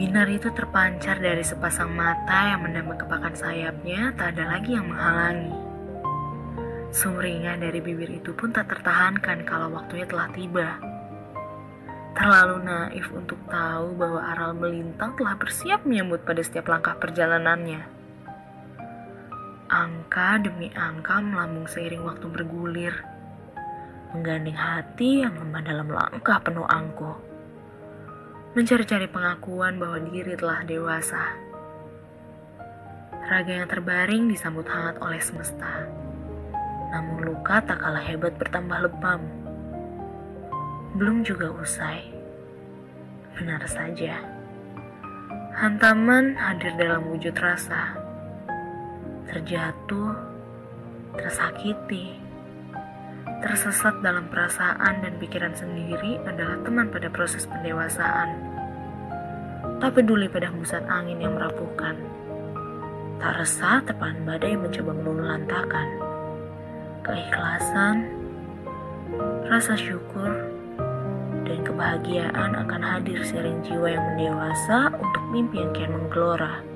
Binar itu terpancar dari sepasang mata yang mendamba kepakan sayapnya, tak ada lagi yang menghalangi. Sumringah dari bibir itu pun tak tertahankan kalau waktunya telah tiba. Terlalu naif untuk tahu bahwa aral melintang telah bersiap menyambut pada setiap langkah perjalanannya. Angka demi angka melambung seiring waktu bergulir, menggandeng hati yang lemah dalam langkah penuh angkuh mencari-cari pengakuan bahwa diri telah dewasa. Raga yang terbaring disambut hangat oleh semesta. Namun luka tak kalah hebat bertambah lebam. Belum juga usai. Benar saja. Hantaman hadir dalam wujud rasa. Terjatuh, tersakiti, tersesat dalam perasaan dan pikiran sendiri adalah teman pada proses pendewasaan. Tak peduli pada hembusan angin yang merapuhkan. Tak resah tepan badai mencoba meluluhlantakan. Keikhlasan, rasa syukur, dan kebahagiaan akan hadir sering jiwa yang mendewasa untuk mimpi yang kian menggelora.